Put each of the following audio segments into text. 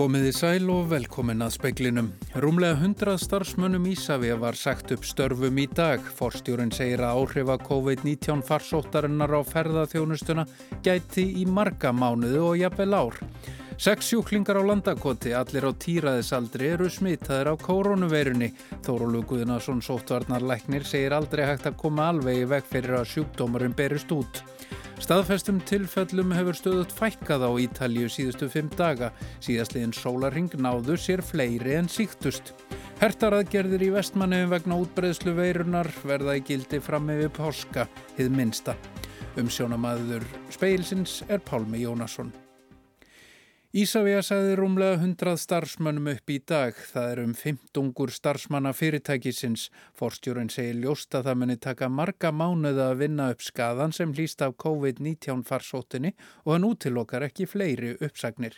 Komiði sæl og velkomin að speklinum. Rúmlega hundrað starfsmönnum Ísafja var sagt upp störfum í dag. Forstjórin segir að áhrifa COVID-19 farsóttarinnar á ferðaþjónustuna gæti í marga mánuðu og jafnvel ár. Seks sjúklingar á landakoti, allir á týraðisaldri, eru smitaðir á koronaveirunni. Þórólu Guðnason sóttvarnarleiknir segir aldrei hægt að koma alveg í veg fyrir að sjúkdómarum berist út. Staðfestum tilfellum hefur stöðut fækkað á Ítalju síðustu fimm daga. Síðastliðin sólarring náðu sér fleiri en síktust. Hertaraðgerðir í vestmanniðum vegna útbreyðslu veirunar verða í gildi fram með páska, hið minsta. Umsjónamaður speilsins er Pálmi Jónasson. Ísafja sagði rúmlega hundrað starfsmönnum upp í dag. Það er um 15 starfsmanna fyrirtækisins. Forstjórin segir ljóst að það muni taka marga mánuða að vinna upp skadan sem hlýst af COVID-19 farsóttinni og hann útilokkar ekki fleiri uppsagnir.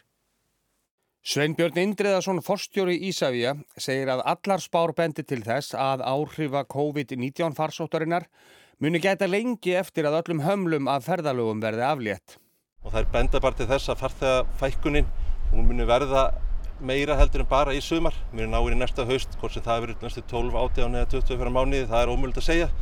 Sveinbjörn Indriðarsson, forstjóri Ísafja, segir að allar spár bendi til þess að áhrifa COVID-19 farsóttarinnar muni gæta lengi eftir að öllum hömlum af ferðalögum verði aflétt og það er benda bara til þess að farþegafækkunin hún muni verða meira heldur en bara í sumar erum náinn í næsta haust, hvort sem það verður næstu 12, 18 eða 24 mánuði, það er ómöld að segja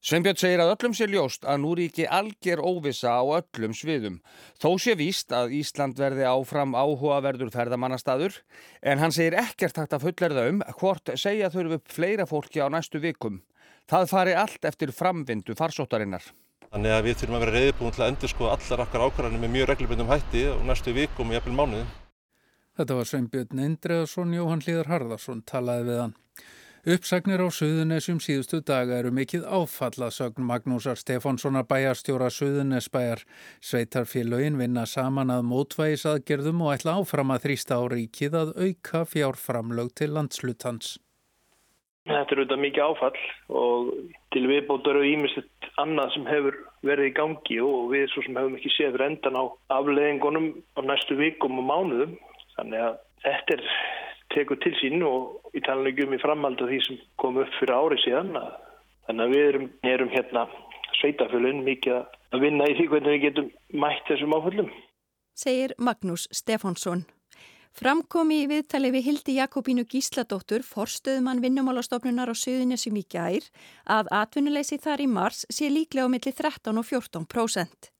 Sveinbjörn segir að öllum sé ljóst að nú ríki algjör óvisa á öllum sviðum. Þó sé víst að Ísland verði áfram áhugaverður ferðamannastadur en hann segir ekkert hægt að fullerða um hvort segja þurfu fleira fólki á næstu vikum. Það fari allt eftir framvindu farsóttarinnar. Þannig að við þurfum að vera reyðbúin til að endur sko allar okkar ákvarðanir með mjög reglubundum hætti og næstu vikum og jafnvel mánuðin. Þetta var Sveinbjörn Indreðarsson, Jóhann Hlíðar Harðarsson talaði við hann. Uppsagnir á Suðunesjum síðustu daga eru mikið áfallasögn Magnúsar Stefánssonar bæjarstjóra Suðunesbæjar. Sveitarfélögin vinna saman að mótvægisaðgerðum og ætla áfram að þrýsta á ríkið að auka fjárframlög til landslutans. Þetta er auðvitað mikið áfall og til viðbótar og ímestett annað sem hefur verið í gangi og við svo sem hefum ekki séð fyrir endan á afleðingunum á næstu vikum og mánuðum. Þannig að þetta er tekur til sín og í talanlegum í framhald af því sem kom upp fyrir árið síðan. Þannig að við erum, erum hérna sveitafölun mikið að vinna í því hvernig við getum mætt þessum áföllum. Segir Magnús Stefánsson. Framkomi í viðtali við Hildi Jakobínu Gísladóttur, forstöðumann vinnumálastofnunar á Suðunesum í gær, að atvinnuleysi þar í mars sé líklega á milli 13 og 14 prósent.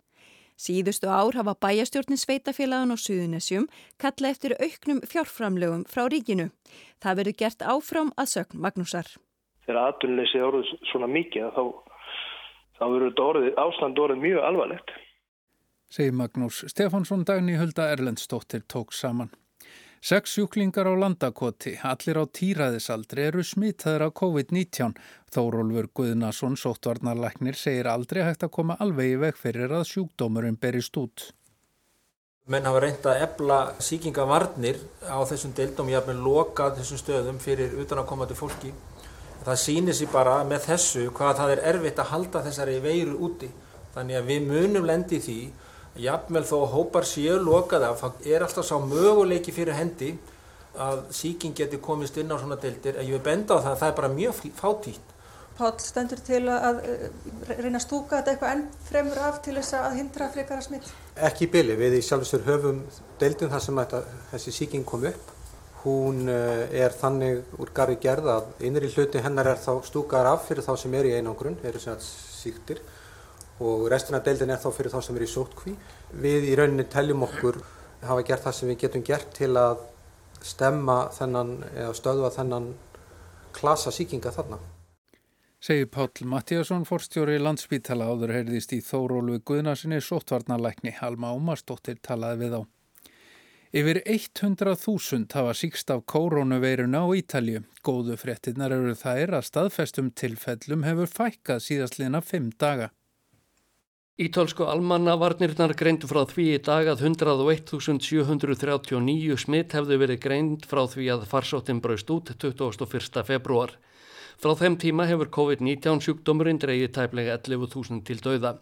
Síðustu ár hafa bæjastjórnin sveitafélagan á Suðunesjum kalla eftir auknum fjárframlögum frá ríkinu. Það verður gert áfram að sögn Magnúsar. Þegar atvinnuleysi orðið svona mikið þá, þá verður ástand orðið mjög alvarlegt. Segir Magnús Stefánsson dagni Hulda Erlendstóttir tók saman. Seks sjúklingar á landakoti, allir á týraðisaldri, eru smitaður á COVID-19. Þórólfur Guðnason, sóttvarnarlæknir, segir aldrei hægt að koma alveg í veg fyrir að sjúkdómurinn berist út. Menn hafa reynd að ebla síkingavarnir á þessum deildum, ég haf með loka þessum stöðum fyrir utan að koma til fólki. Það sýnir sér bara með þessu hvað það er erfitt að halda þessari veiru úti. Þannig að við munum lendi því jafnvel þó hópar séu lokað af, þá er alltaf sá möguleiki fyrir hendi að síking geti komist inn á svona deildir, en ég vil benda á það að það er bara mjög fátítt. Pál stendur til að reyna að stúka þetta eitthvað enn fremur af til þess að hindra frekara smitt? Ekki í byli, við í sjálfsvegar höfum deildum þar sem þetta, þessi síking kom upp. Hún er þannig úr garri gerð að innri hluti hennar er þá stúkar af fyrir þá sem er í einangrun, eru sem síktir og restina deildin er þá fyrir þá sem er í sótkví. Við í rauninni teljum okkur hafa gert það sem við getum gert til að stemma þennan eða stöðva þennan klasa síkinga þarna. Segir Pál Mattíasson, forstjóri landsbítala áður heyrðist í Þórólu Guðnarsinni sóttvarnarlækni Halma Ómarsdóttir talaði við á. Yfir 100.000 hafa síkst af koronaveiruna á Ítalju. Góðu fréttinnar eru þær að staðfestum tilfellum hefur fækkað síðastliðna fimm daga. Ítálsku almannavarnirnar greindu frá því í dag að 101.739 smitt hefðu verið greind frá því að farsóttin braust út 21. februar. Frá þeim tíma hefur COVID-19 sjúkdómurinn dreyið tæplega 11.000 til dauða.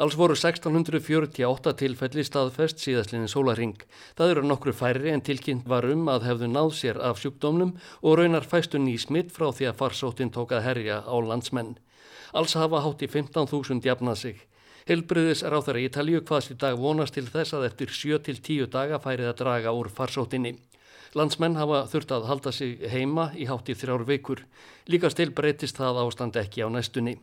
Alls voru 1648 tilfelli staðfest síðastlinni sólaring. Það eru nokkru færri en tilkynnt var um að hefðu náð sér af sjúkdómnum og raunar fæstu ný smitt frá því að farsóttin tók að herja á landsmenn. Alls hafa hátt í 15.000 jafnað sig. Helbriðis á þeirra Ítalju hvaðst í dag vonast til þess að eftir 7-10 daga færið að draga úr farsóttinni. Landsmenn hafa þurft að halda sig heima í hátt í þrjár vikur. Líka stil breytist það ástand ekki á næstunni.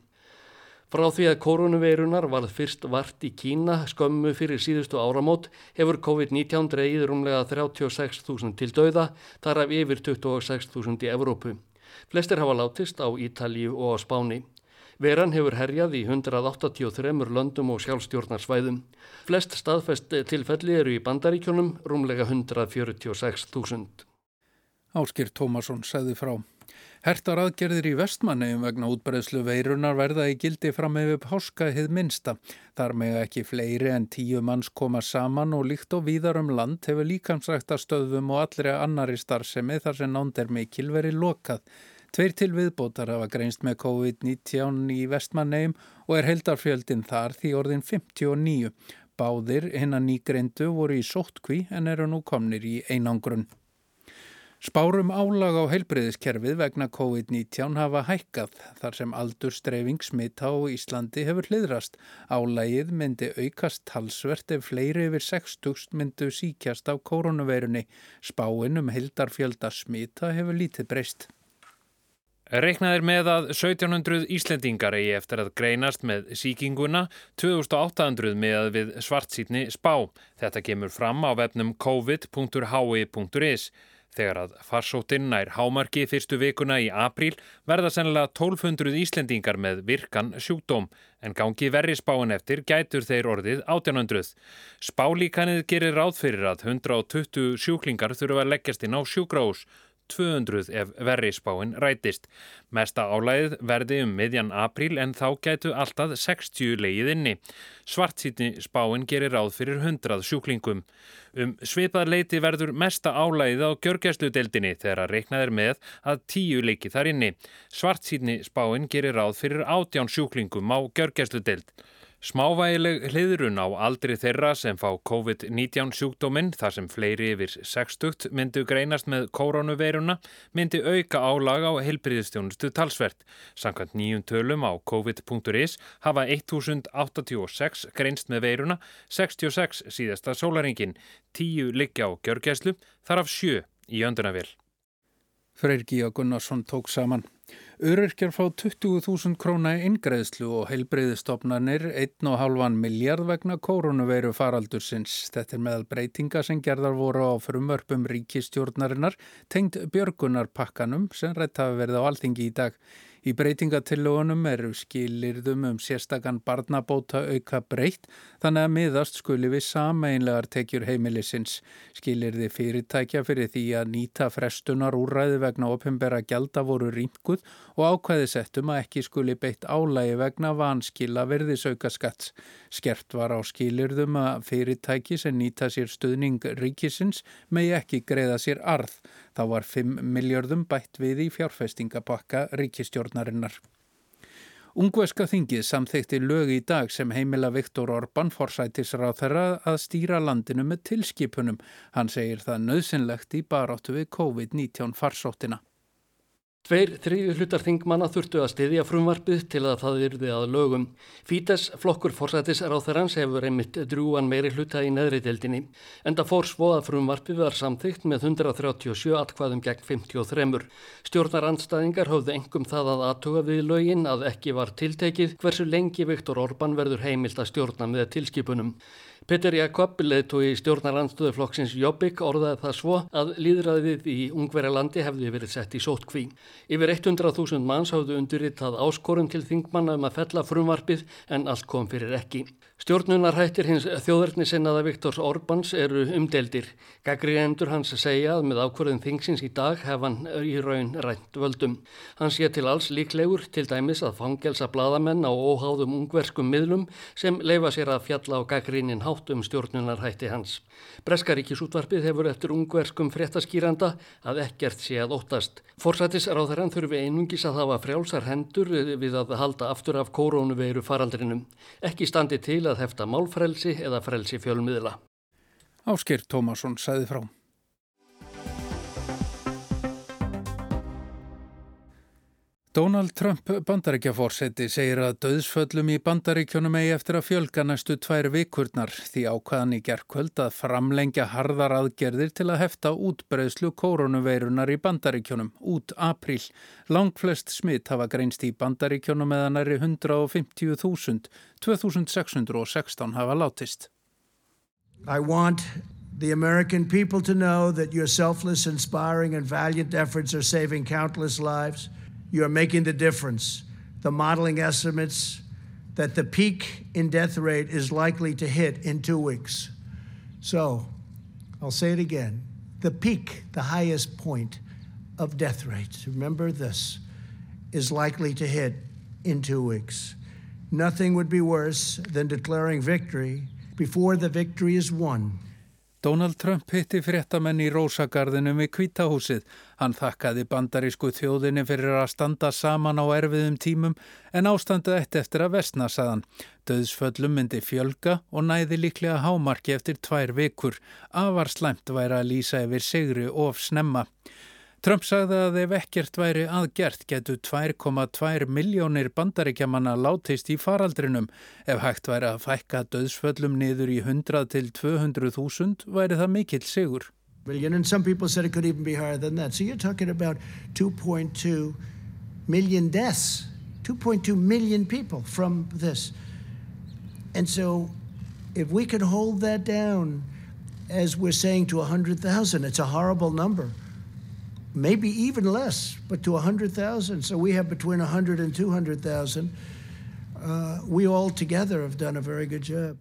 Frá því að koronaveirunar varð fyrst vart í Kína skömmu fyrir síðustu áramót hefur COVID-19 dreyið rúmlega 36.000 til dauða, þar af yfir 26.000 í Evrópu. Flestir hafa látist á Ítalju og á Spáni. Veran hefur herjað í 183 löndum og sjálfstjórnarsvæðum. Flest staðfest tilfelli eru í bandaríkjónum, rúmlega 146.000. Áskir Tómasson segði frá. Hertar aðgerðir í vestmannegjum vegna útbreðslu veirunar verða í gildi fram með páska hið minsta. Þar með ekki fleiri en tíu manns koma saman og líkt og víðar um land hefur líkamsrækta stöðum og allri annari starfsemi þar sem nánd er mikil verið lokað. Tveir til viðbótar hafa greinst með COVID-19 í vestmannegjum og er heldarfjöldin þar því orðin 59. Báðir hinn að nýgreindu voru í sóttkví en eru nú komnir í einangrunn. Spárum álag á heilbreyðiskerfið vegna COVID-19 hafa hækkað þar sem aldurstreifing smitta á Íslandi hefur hliðrast. Álægið myndi aukast talsvert ef fleiri yfir 60 myndu síkjast á koronaveirunni. Spáin um hildarfjölda smitta hefur lítið breyst. Reiknaðir með að 1700 Íslendingar eigi eftir að greinast með síkinguna, 2800 með að við svartsýtni spá. Þetta kemur fram á vefnum covid.hi.is. Þegar að farsóttinn nær hámarki fyrstu vikuna í apríl verða sennilega 1200 Íslendingar með virkan sjúkdóm en gangi verri spáin eftir gætur þeir orðið 1800. Spálíkanið gerir ráð fyrir að 120 sjúklingar þurfa að leggjast inn á sjúkrahús 200 ef verri spáin rætist. Mesta álæðið verði um miðjan apríl en þá gætu alltaf 60 leið inni. Svartsýtni spáin gerir ráð fyrir 100 sjúklingum. Um svipað leiti verður mesta álæðið á gjörgjæsludeldinni þegar að reiknaðir með að 10 leiki þar inni. Svartsýtni spáin gerir ráð fyrir 18 sjúklingum á gjörgjæsludeld. Smávægileg hliðrun á aldri þeirra sem fá COVID-19 sjúkdóminn þar sem fleiri yfir 60 myndu greinast með koronaveiruna myndi auka álag á heilbriðistjónustu talsvert. Sankant nýjum tölum á covid.is hafa 1086 greinst með veiruna, 66 síðasta sólaringin, 10 liggja á gjörgæslu, þar af 7 í öndunavél. Freyr Gíja Gunnarsson tók saman. Öryrkjar fá 20.000 króna ingreðslu og heilbreyðistofnarnir 1,5 miljard vegna koronaveiru faraldursins. Þetta er meðal breytinga sem gerðar voru á frumvörpum ríkistjórnarinnar tengd björgunarpakkanum sem rætt hafi verið á alþingi í dag. Í breytingatillögunum eru skilirðum um sérstakann barnabóta auka breytt þannig að miðast skuli við sameinlegar tekjur heimilisins. Skilirði fyrirtækja fyrir því að nýta frestunar úrræði vegna opimbera gjalda voru rýmkuð og ákvæði settum að ekki skuli beitt álægi vegna vanskila verðisauka skatts. Skert var á skilirðum að fyrirtæki sem nýta sér stuðning ríkisins megi ekki greiða sér arð. Þá var 5 miljardum bætt við í fjárfestingapakka ríkistjórnarinnar. Ungveska þingið samþekti lög í dag sem heimila Viktor Orbán forsætisráð þeirra að stýra landinu með tilskipunum. Hann segir það nöðsynlegt í baráttu við COVID-19 farsóttina. Tveir þriði hlutar þingmanna þurftu að styðja frumvarpið til að það yrði að lögum. Fítes flokkur forsætis á þeirrans hefur einmitt drúan meiri hluta í neðri deildinni. Enda fór svo að frumvarpið var samþygt með 137 atkvaðum gegn 53. Stjórnar andstæðingar höfðu engum það að aðtuga við lögin að ekki var tiltekið hversu lengi Viktor Orbán verður heimilt að stjórna með tilskipunum. Petur Jakob, leðtói stjórnarandstöðuflokksins Jobbik, orðaði það svo að líðræðið í Ungverjalandi hefði verið sett í sótkví. Yfir 100.000 manns hafðu undurittað áskorum til þingmanna um að fella frumvarpið en allt kom fyrir ekki. Stjórnunarhættir hins þjóðverðnisinnaða Viktors Orbáns eru umdeldir. Gagriðendur hans segja að með ákvörðin þingsins í dag hef hann í raun rænt völdum. Hann sé til alls líklegur til dæmis að fangelsa bladamenn á óháðum ungverskum miðlum sem leifa sér að fjalla á gagriðnin hátt um stjórnunarhætti hans. Breskaríkisútvarpið hefur eftir ungverskum fréttaskýranda að ekkert sé að óttast. Forsætis ráðherran þurfi einungis að hafa frjálsar hendur við að halda aftur af korónuveiru faraldrinum. Ekki standi til að hefta málfrelsi eða frelsi fjölmiðla. Ásker Tómasson sæði frá. Donald Trump bandaríkjaforseti segir að döðsföllum í bandaríkjónum eigi eftir að fjölga næstu tvær vikurnar því ákvaðan í gerðkvöld að framlengja harðar aðgerðir til að hefta útbreyslu koronaveirunar í bandaríkjónum út apríl. Langflest smitt hafa greinst í bandaríkjónum meðan er í 150.000, 2616 hafa látist. I want the American people to know that your selfless, inspiring and valiant efforts are saving countless lives. You are making the difference. The modeling estimates that the peak in death rate is likely to hit in two weeks. So, I'll say it again the peak, the highest point of death rates, remember this, is likely to hit in two weeks. Nothing would be worse than declaring victory before the victory is won. Donald Trump hitti fréttamenn í Rósagarðinum við Kvítahúsið. Hann þakkaði bandarísku þjóðinni fyrir að standa saman á erfiðum tímum en ástandið eitt eftir að vestna saðan. Döðsföllum myndi fjölga og næði líklega hámarki eftir tvær vikur. Afar slæmt væri að lýsa yfir sigri of snemma. Trump sagði að ef ekkert væri aðgert getu 2,2 miljónir bandaríkjamanna látist í faraldrinum. Ef hægt væri að fækka döðsföllum niður í 100 til 200.000 væri það mikill sigur. So you're talking about 2.2 million deaths, 2.2 million people from this. And so if we could hold that down as we're saying to 100,000, it's a horrible number. Maybe even less, but to 100,000. So we have between 100 and 200,000. Uh, we all together have done a very good job.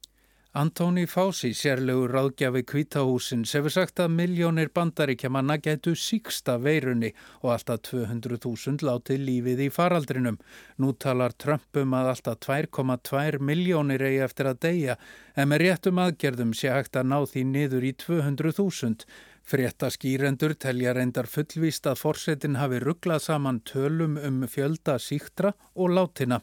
Antoni Fási, sérlegur ráðgjafi kvítahúsins, hefur sagt að miljónir bandaríkjamanna getu síksta veirunni og alltaf 200.000 látið lífið í faraldrinum. Nú talar Trump um að alltaf 2,2 miljónir eigi eftir að deyja, en með réttum aðgerðum sé hægt að ná því niður í 200.000. Fréttaskýrendur telja reyndar fullvíst að forsetin hafi rugglað saman tölum um fjölda síktra og látina.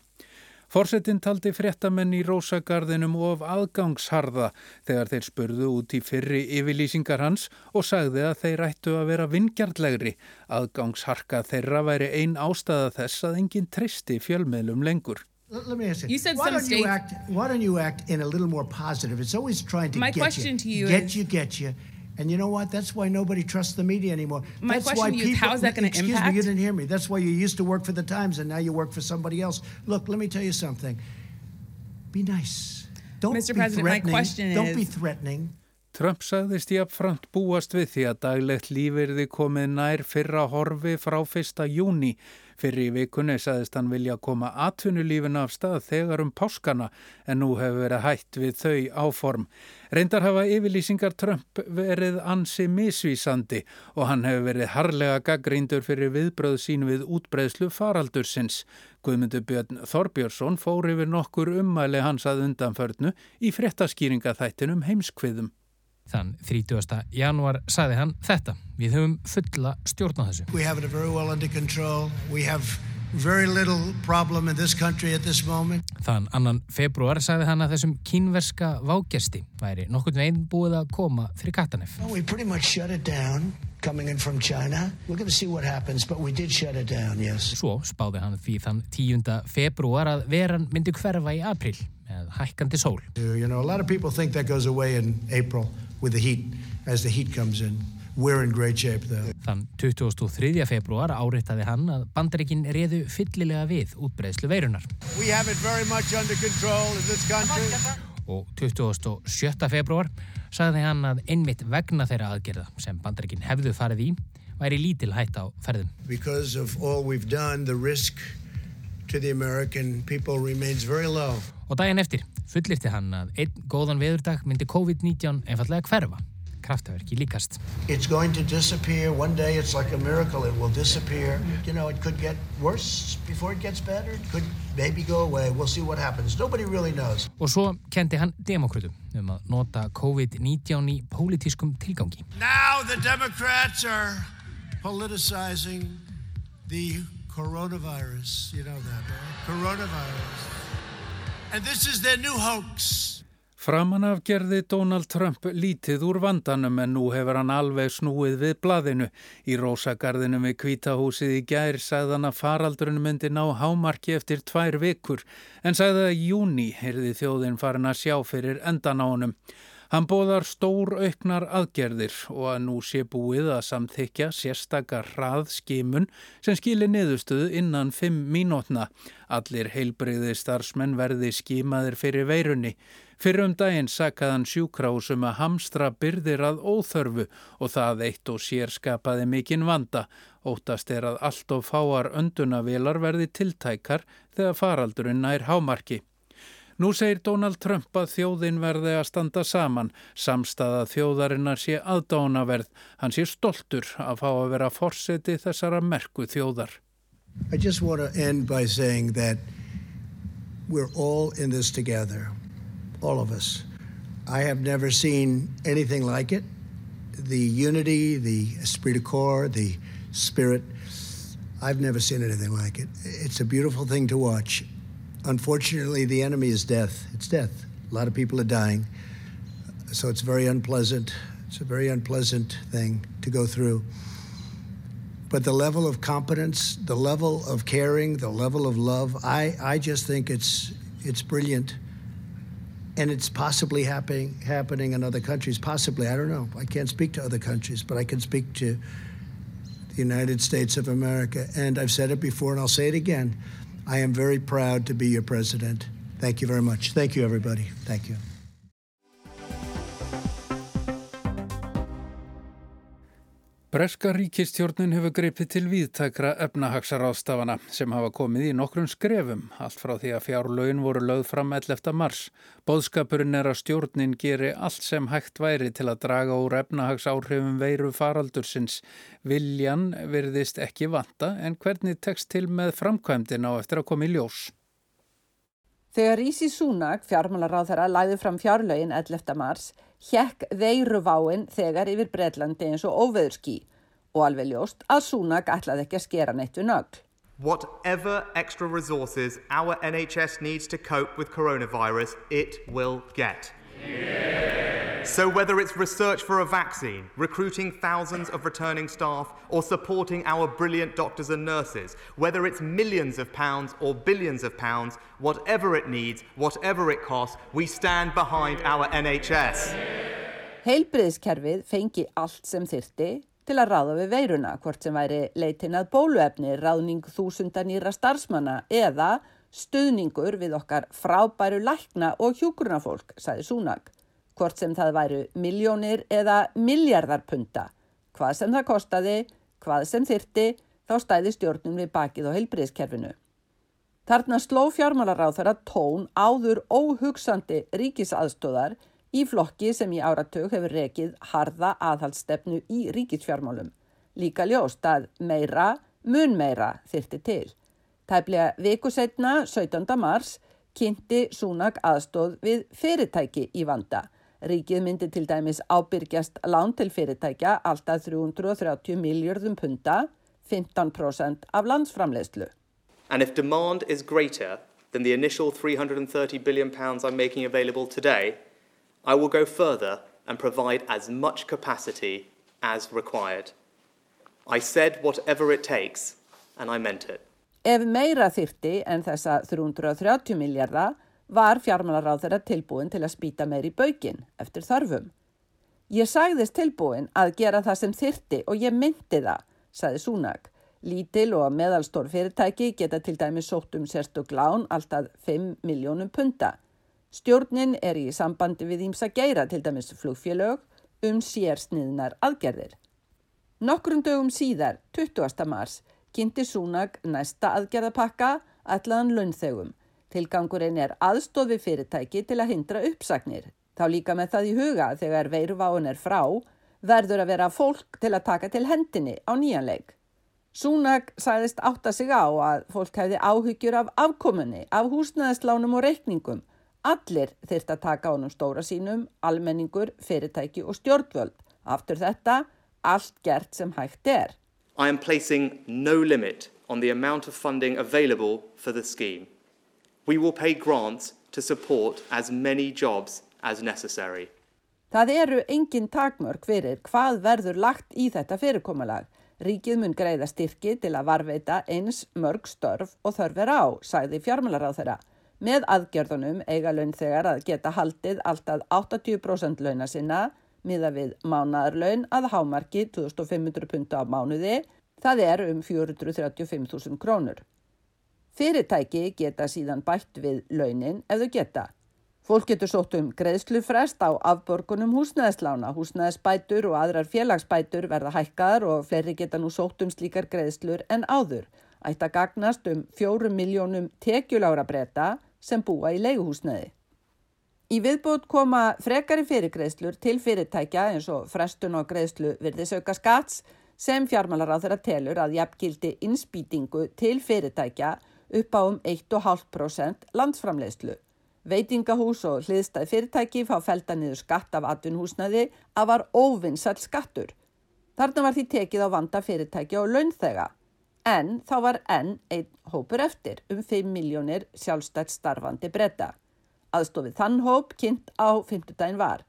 Forsetin taldi fréttamenn í Rósagarðinum of aðgangsharða þegar þeir spurðu út í fyrri yfirlýsingar hans og sagði að þeir ættu að vera vingjartlegri. Aðgangsharka þeirra væri ein ástæða þess að enginn tristi fjölmiðlum lengur. Let me ask you. Said why some don't states... you act? Why don't you act in a little more positive? It's always trying to My get you, to you get is... you, get you. And you know what? That's why nobody trusts the media anymore. My That's question why to you people, is how is that going to excuse impact? me, you didn't hear me. That's why you used to work for the Times and now you work for somebody else. Look, let me tell you something. Be nice. Don't Mr. be President, my threatening. question Don't is- be threatening. Trump sagðist jafnframt búast við því að daglegt lífirði komið nær fyrra horfi frá fyrsta júni. Fyrir í vikunni sagðist hann vilja koma atvinnulífinu af stað þegar um páskana en nú hefur verið hætt við þau áform. Reyndar hafa yfirlýsingar Trump verið ansi misvísandi og hann hefur verið harlega gaggríndur fyrir viðbröð sín við útbreðslu faraldursins. Guðmundur Björn Þorbjörnsson fór yfir nokkur ummæli hans að undanförnu í fréttaskýringaþættinum heimskviðum. Þann 30. januar saði hann þetta. Við höfum fulla stjórn á þessu. We have it very well under control. We have very little problem in this country at this moment. Þann annan februar saði hann að þessum kínverska vágesti væri nokkurn veginn búið að koma fyrir Katanef. Well, we pretty much shut it down coming in from China. We're going to see what happens, but we did shut it down, yes. Svo spáði hann því þann 10. februar að veran myndi hverfa í april með hækkandi sól. You know, a lot of people think that goes away in April with the heat, as the heat comes in. We're in great shape though. Þann 23. februar áreittaði hann að bandaríkin reðu fyllilega við útbreðslu veirunar. We have it very much under control in this country. Og 27. februar sagði hann að einmitt vegna þeirra aðgerða sem bandaríkin hefðu farið í væri lítil hætt á ferðum. Because of all we've done, the risk to the American people remains very low. Og daginn eftir fullirti hann að einn góðan veðurdag myndi COVID-19 einfallega hverfa. Kraftaverki líkast. It's going to disappear. One day it's like a miracle. It will disappear. You know, it could get worse before it gets better. It could maybe go away. We'll see what happens. Nobody really knows. Og svo kendi hann demokrutum um að nota COVID-19 í pólitískum tilgangi. Now the Democrats are politicizing the coronavirus. You know that, right? Coronavirus. And this is their new hoax. Framan af gerði Donald Trump lítið úr vandanum en nú hefur hann alveg snúið við blaðinu. Í Rósagarðinu við Kvítahúsið í gær hann að faraldurinn myndi ná hámarki eftir tvær vikur en sagði að júni heyrði þjóðin farin að sjá fyrir endan á honum. Hann bóðar stór auknar aðgerðir og að nú sé búið að samþykja sérstakar hrað skimun sem skilir niðurstöðu innan fimm mínútna. Allir heilbreyði starfsmenn verði skimaðir fyrir veirunni. Fyrir um daginn sakaðan sjúkrásum að hamstra byrðir að óþörfu og það eitt og sér skapaði mikinn vanda. Óttast er að allt of fáar öndunavilar verði tiltækar þegar faraldurinn nær hámarki. Nú segir Donald Trump að þjóðin verði að standa saman, samstaða þjóðarinnar sé aðdánaverð, hann sé stoltur að fá að vera fórseti þessara merku þjóðar. I just want to end by saying that we're all in this together. all of us. I have never seen anything like it. The unity, the esprit de corps, the spirit. I've never seen anything like it. It's a beautiful thing to watch. Unfortunately, the enemy is death. It's death. A lot of people are dying. So it's very unpleasant. It's a very unpleasant thing to go through. But the level of competence, the level of caring, the level of love, I, I just think it's, it's brilliant and it's possibly happening happening in other countries. Possibly, I don't know. I can't speak to other countries, but I can speak to the United States of America. And I've said it before, and I'll say it again. I am very proud to be your president. Thank you very much. Thank you, everybody. Thank you. Breska ríkistjórnin hefur greipið til viðtakra efnahagsarástafana sem hafa komið í nokkrum skrefum, allt frá því að fjárlögin voru lögð fram 11. mars. Bóðskapurinn er að stjórnin geri allt sem hægt væri til að draga úr efnahagsáhrifum veiru faraldursins. Viljan verðist ekki vanta en hvernig tekst til með framkvæmdin á eftir að koma í ljós? Þegar Ísi Súnak, fjármálaráð þeirra, læði fram fjárlögin 11. mars, hjekk veiruváin þegar yfir Breitlandi eins og óveðurski og alveg ljóst að Súnak ætlaði ekki að skera neitt við nögl. Whatever extra resources our NHS needs to cope with coronavirus, it will get. Yeah. So, whether it's research for a vaccine, recruiting thousands of returning staff, or supporting our brilliant doctors and nurses, whether it's millions of pounds or billions of pounds, whatever it needs, whatever it costs, we stand behind our NHS. Heilbriðskerfið fengi allt sem þyrti til að ráða við veiruna, hvort sem væri leitin að bóluefni, ráðning þúsundar nýra starfsmanna eða stuðningur við okkar frábæru lækna og hjúgrunafólk, saði Súnag, hvort sem það væru miljónir eða miljardarpunta. Hvað sem það kostaði, hvað sem þyrti, þá stæði stjórnum við bakið á heilbriðskerfinu. Þarna sló fjármálaráð þeirra tón áður óhugsandi ríkisaðstóðar í flokki sem í áratug hefur rekið harða aðhaldsstefnu í ríkisfjármálum. Líka ljóst að meira, mun meira þyrti til. Tæplega viku setna, 17. mars, kynnti Súnak aðstóð við fyrirtæki í vanda. Ríkið myndi til dæmis ábyrgjast lán til fyrirtækja alltaf 330 miljardum punta, 15% af landsframleyslu. And if demand is greater than the initial 330 billion pounds I'm making available today, I will go further and provide as much capacity as required. I said whatever it takes, and I meant it. Ef meira þyrti en þessa 330 miljardar var fjármálaráð þeirra tilbúin til að spýta meir í baukinn eftir þarfum. Ég sagðist tilbúin að gera það sem þyrti og ég myndi það, saði Súnag. Lítil og meðalstór fyrirtæki geta til dæmi sótt um sérstök lán alltaf 5 miljónum punta. Stjórnin er í sambandi við ímsa geira til dæmis flugfélög um sérsniðnar aðgerðir. Nokkrum dögum síðar, 20. mars, kynnti Súnag næsta aðgerðapakka allan launþegum. Tilgangurinn er aðstofi fyrirtæki til að hindra uppsagnir. Þá líka með það í huga þegar veiruváin er frá verður að vera fólk til að taka til hendinni á nýjanleik. Súnag sæðist átta sig á að fólk hefði áhyggjur af afkomunni, af húsnæðislánum og reikningum. Allir þyrst að taka ánum stóra sínum, almenningur, fyrirtæki og stjórnvöld. Aftur þetta, allt gert sem hægt er. I am placing no limit on the amount of funding available for the scheme. We will pay grants to support as many jobs as necessary. Það eru engin takmörk fyrir hvað verður lagt í þetta fyrirkomalag. Ríkið mun greiða styrki til að varveita eins mörg störf og þörfir á, sagði fjármálaráð þeirra. Með aðgjörðunum eiga laun þegar að geta haldið alltaf 80% launa sinna, miða við mánadarlaun að hámarki 2500 punta á mánuði, það er um 435.000 krónur. Fyrirtæki geta síðan bætt við launin ef þau geta. Fólk getur sótt um greiðslufrest á afborgunum húsnæðislána, húsnæðisbætur og aðrar félagsbætur verða hækkaðar og fleiri geta nú sótt um slíkar greiðslur en áður. Ætti að gagnast um fjórum miljónum tekjulára breyta sem búa í leiguhúsnæði. Í viðbútt koma frekari fyrirgreiðslur til fyrirtækja eins og frestun og greiðslu virðisauka skats sem fjármálar á þeirra telur að jafngildi innspýtingu til fyrirtækja upp á um 1,5% landsframleiðslu. Veitingahús og hliðstæð fyrirtæki fá felda niður skatt af atvinnhúsnaði að var óvinnsall skattur. Þarna var því tekið á vanda fyrirtæki og launþega. En þá var enn einn hópur eftir um 5 miljónir sjálfstætt starfandi breyta. Aðstofið þann hóp kynnt á 50 daginn var.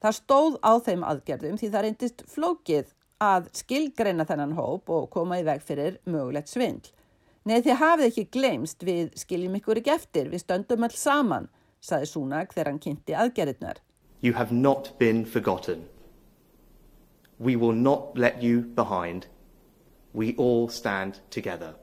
Það stóð á þeim aðgerðum því það reyndist flókið að skilgreina þennan hóp og koma í veg fyrir mögulegt svindl. Nei þið hafið ekki glemst við skiljum ykkur ekki eftir, við stöndum alls saman saði Súnak þegar hann kynnti aðgerðirnar. You have not been forgotten. We will not let you behind. We all stand together.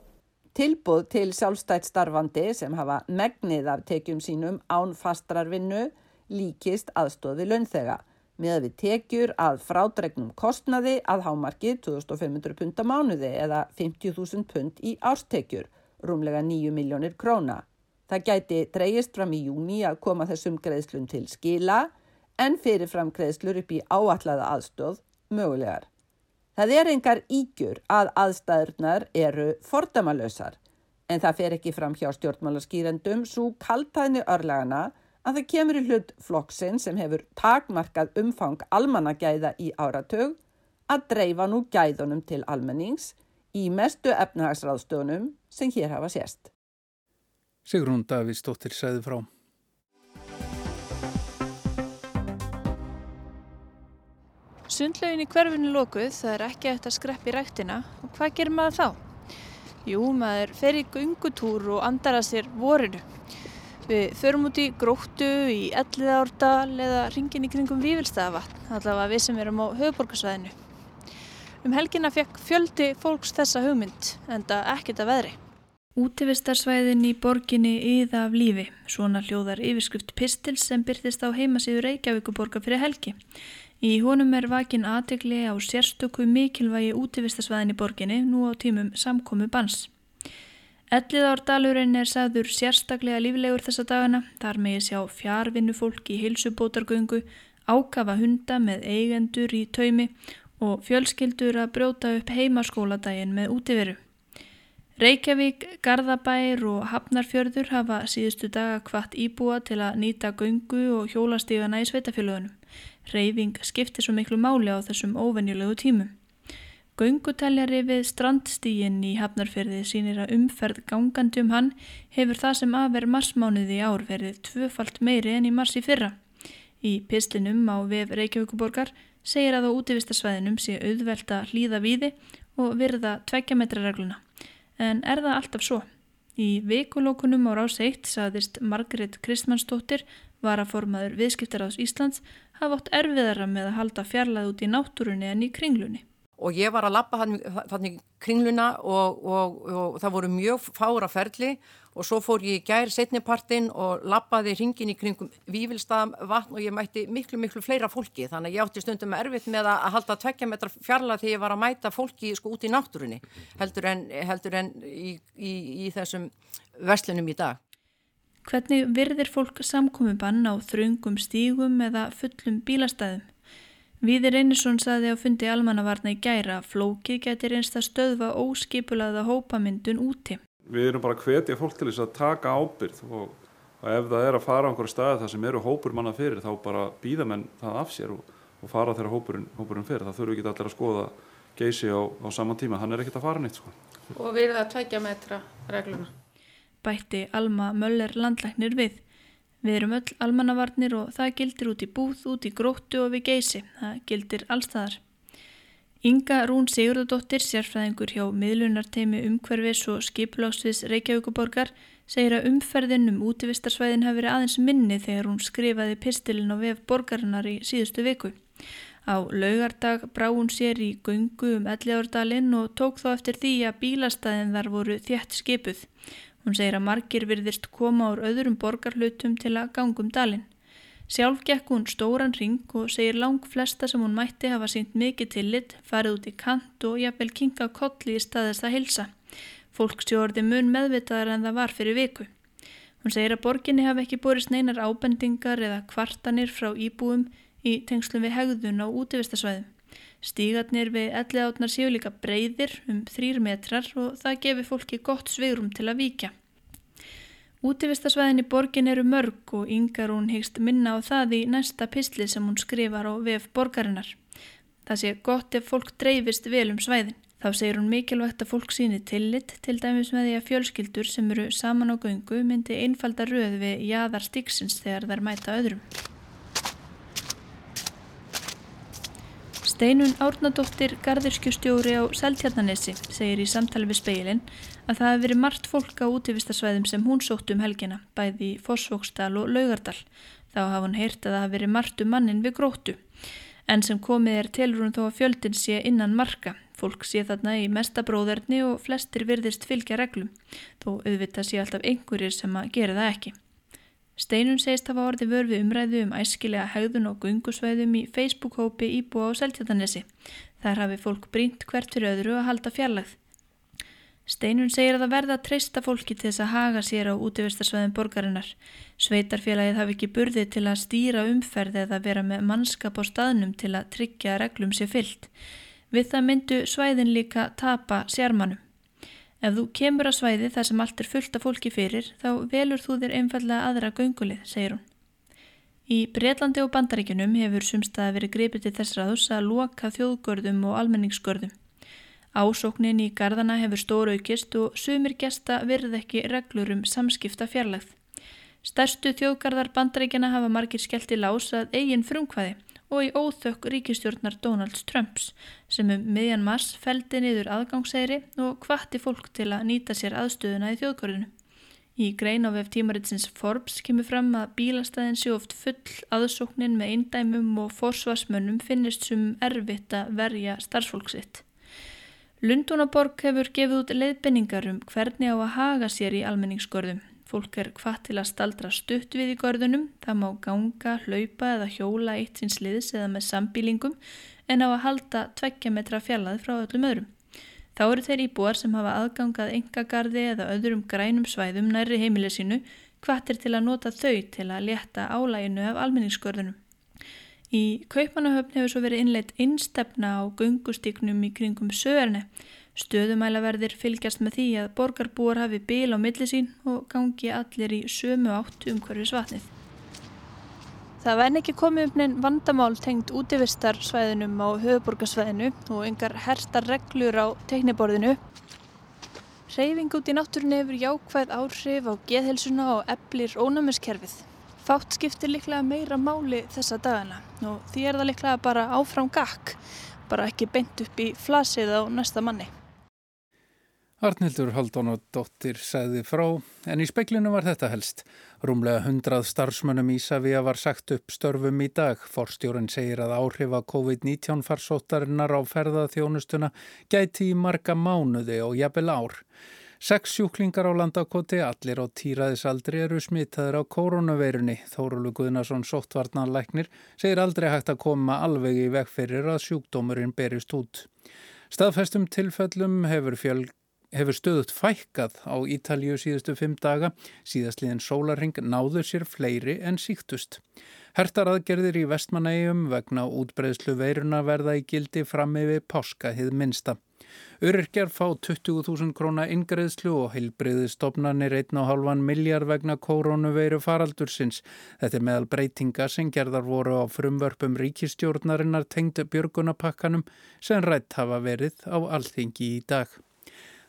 Tilbúð til sjálfstætt starfandi sem hafa megnið af tekjum sínum án fastrarvinnu líkist aðstóði launþega með að við tekjur að frádregnum kostnaði að hámarki 2500 pund á mánuði eða 50.000 pund í ástekjur, rúmlega 9 miljónir króna. Það gæti dreyist fram í júni að koma þessum greiðslun til skila en fyrirfram greiðslur upp í áallaða aðstóð mögulegar. Það er engar ígjur að aðstæðurnar eru fordamalösar en það fer ekki fram hjá stjórnmálaskýrendum svo kaltæðni örlagana að það kemur í hlut flokksinn sem hefur takmarkað umfang almannagæða í áratög að dreifa nú gæðunum til almennings í mestu efnahagsráðstöðunum sem hér hafa sérst. Sigrún Davíðsdóttir segði frá. Sundlaugin í hverfinu lókuð, það er ekki eftir að skreppi rættina og hvað gerir maður þá? Jú, maður fer í gungutúr og andara sér vorinu. Við förum út í gróttu, í elliðárdal eða ringin í kringum Vívilstaðavatn, allavega við sem erum á höfuborgarsvæðinu. Um helgina fekk fjöldi fólks þessa hugmynd, enda ekkert að veðri. Útivistarsvæðin í borginni yða af lífi, svona hljóðar yfirskrift Pistils sem byrtist á heimasíðu Reykjavíkuborga fyrir helgi. Í honum er vakin aðtegli á sérstöku mikilvægi útivistarsvæðin í borginni nú á tímum samkomi bans. Elliðárdalurinn er sagður sérstaklega líflegur þessa dagana, þar megi sjá fjárvinnu fólk í hilsubótargöngu, ákafa hunda með eigendur í taumi og fjölskyldur að brjóta upp heimaskóladaginn með útiveru. Reykjavík, Garðabær og Hafnarfjörður hafa síðustu daga hvart íbúa til að nýta göngu og hjólastífana í sveitafjöluðunum. Reyfing skiptir svo miklu máli á þessum óvenjulegu tímum. Gönguteljari við strandstígin í Hafnarfjörði sínir að umferð gangandi um hann hefur það sem aðver marsmánuði í ár verið tvöfalt meiri en í mars í fyrra. Í pislinum á VF Reykjavíkuborgar segir að á útivistarsvæðinum sé auðvelta hlýða víði og virða tveggjametraregluna en er það alltaf svo? Í vikulókunum á rás 1 saðist Margret Kristmannsdóttir var að formaður viðskiptaráðs Íslands hafa átt erfiðara með að halda fjarlæð út í náttúrunni en í kringlunni. Og ég var að lappa þannig kringluna og, og, og það voru mjög fára ferli og svo fór ég gær setnipartin og lappaði hringin í kringum Vívilstaðam vatn og ég mætti miklu miklu fleira fólki þannig að ég átti stundum erfitt með að halda tvekkja metra fjarlag þegar ég var að mæta fólki sko út í náttúrunni heldur en, heldur en í, í, í þessum verslunum í dag. Hvernig virðir fólk samkomi bann á þröngum stígum eða fullum bílastæðum? Víðir Einarsson saði á fundi almannavarna í gæra að flóki getur einst að stöðva óskipulaða hópamyndun úti við erum bara að hvetja fólk til þess að taka ábyrð og, og ef það er að fara á einhverju staði þar sem eru hópur manna fyrir þá bara býða menn það af sér og, og fara þegar hópurinn, hópurinn fyrir það þurfu ekki allir að skoða geysi á, á saman tíma, hann er ekkert að fara nýtt sko. Og við erum það tveikja metra regluna. Bætti Alma Möller landlæknir við. Við erum öll almannavarnir og það gildir út í búð, út í gróttu og við geysi. Það gildir allstaðar. Inga Rún Sigurðardóttir, sérfræðingur hjá miðlunarteimi umhverfis og skipuláksviðs Reykjavíkuborgar, segir að umferðin um útivistarsvæðin hafi verið aðeins minni þegar hún skrifaði pistilin á vef borgarinnar í síðustu viku. Á laugardag brá hún sér í gungu um Elliárdalinn og tók þá eftir því að bílastæðin þar voru þjætt skipuð. Hún segir að margir virðist koma úr öðrum borgarhlutum til að gangum dalinn. Sjálf gekk hún stóran ring og segir lang flesta sem hún mætti hafa sínt mikið tillit, farið út í kant og jafnvel kinga kolli í staðist að hilsa. Fólk stjórði mun meðvitaðar en það var fyrir viku. Hún segir að borginni hafi ekki borist neinar ábendingar eða kvartanir frá íbúum í tengslum við hegðun á útivistasvæðum. Stígatnir við elli átnar séu líka breyðir um þrýr metrar og það gefur fólki gott svegrum til að víkja. Útivistasvæðin í borgin eru mörg og yngar hún hegst minna á það í næsta pistli sem hún skrifar á VF borgarinnar. Það sé gott ef fólk dreifist vel um svæðin. Þá segir hún mikilvægt að fólk síni tillit til dæmis með því að fjölskyldur sem eru saman á göngu myndi einfalda röð við jaðar stíksins þegar þær mæta öðrum. Steinun Árnadóttir gardirskjustjóri á Seltjarnanesi segir í samtali við speilin að það hefur verið margt fólk á útivistarsvæðum sem hún sótt um helgina, bæði Fossvóksdal og Laugardal. Þá hafa hún heyrt að það hefur verið margt um mannin við gróttu. En sem komið er telur hún þó að fjöldin sé innan marka. Fólk sé þarna í mesta bróðarni og flestir virðist fylgja reglum, þó auðvitað sé alltaf einhverjir sem að gera það ekki. Steinun segist hafa orði vörfi umræðu um æskilega hegðun og gungusvæðum í Facebook-hópi Íbúa á Seltjartanesi. Þar hafi fólk brínt hvert fyrir öðru að halda fjarlagð. Steinun segir að það verða að treysta fólki til þess að haga sér á útivistarsvæðum borgarinnar. Sveitarfélagið hafi ekki burði til að stýra umferð eða vera með mannskap á staðnum til að tryggja reglum sér fyllt. Við það myndu svæðin líka tapa sérmanum. Ef þú kemur að svæði þar sem allt er fullt af fólki fyrir, þá velur þú þér einfallega aðra göngulið, segir hún. Í Breitlandi og Bandaríkunum hefur sumstaða verið gripið til þess raðus að loka þjóðgörðum og almenningsgörðum. Ásóknin í gardana hefur stóru aukist og sumir gesta verð ekki reglur um samskipta fjarlagð. Stærstu þjóðgardar Bandaríkjana hafa margir skellt í lás að eigin frumkvæði og í óþökk ríkistjórnar Donalds Trumps sem um miðjan mars feldi niður aðgangsæri og hvatti fólk til að nýta sér aðstöðuna í þjóðgörðinu. Í grein á vef tímaritsins Forbes kemur fram að bílastæðin sé oft full aðsóknin með eindæmum og forsvarsmönnum finnist sem erfitt að verja starfsfólksitt. Lundúnaborg hefur gefið út leiðbenningar um hvernig á að haga sér í almenningsgörðum Fólk er hvað til að staldra stutt við í görðunum, það má ganga, hlaupa eða hjóla eitt síns liðs eða með sambílingum en á að halda tveggja metra fjallaði frá öllum öðrum. Þá eru þeir íbúar sem hafa aðgangað engagarði eða öðrum grænum svæðum næri heimileg sínu hvað til að nota þau til að leta álæginu af almenningsgörðunum. Í Kaupmannahöfn hefur svo verið innleitt innstefna á gungustíknum í kringum sögurni Stöðumælaverðir fylgjast með því að borgarbúar hafi bíl á milli sín og gangi allir í sömu átt umhverfis vatnið. Það væn ekki komið um neinn vandamál tengt útivistarsvæðinum á höfuborgarsvæðinu og yngar hersta reglur á tekniborðinu. Reyfing út í náttúrunni hefur jákvæð áhrif á geðhelsuna og eblir ónæmiskerfið. Fátt skiptir líklega meira máli þessa dagana og því er það líklega bara áfram gakk, bara ekki beint upp í flasið á næsta manni. Arnildur Haldónadóttir segði frá en í speiklinu var þetta helst. Rúmlega hundrað starfsmönnum Ísafíja var sagt upp störfum í dag. Forstjórin segir að áhrif að COVID-19 farsóttarinnar á ferðaþjónustuna gæti í marga mánuði og jafnvel ár. Seks sjúklingar á landakoti, allir á týraðisaldri eru smitaður á koronaveirunni. Þórulu Guðnason sóttvarnanlæknir segir aldrei hægt að koma alveg í vegferir að sjúkdómurinn berist út. Staðfestum tilfellum hefur fjölg hefur stöðut fækkað á Ítalju síðustu fimm daga, síðastliðin sólarring náður sér fleiri en síktust. Hertar aðgerðir í vestmanægjum vegna útbreyðslu veiruna verða í gildi fram yfir páska hið minsta. Öryrkjar fá 20.000 króna ingreðslu og heilbreyðistofnanir 1,5 miljard vegna koronaveiru faraldursins. Þetta er meðal breytinga sem gerðar voru á frumvörpum ríkistjórnarinnar tengd björgunapakkanum sem rætt hafa verið á alþingi í dag.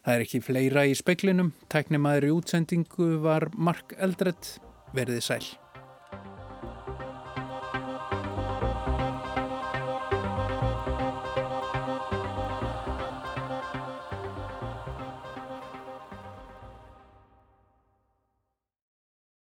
Það er ekki fleira í speklinum. Tæknimaður í útsendingu var Mark Eldredd. Verðið sæl.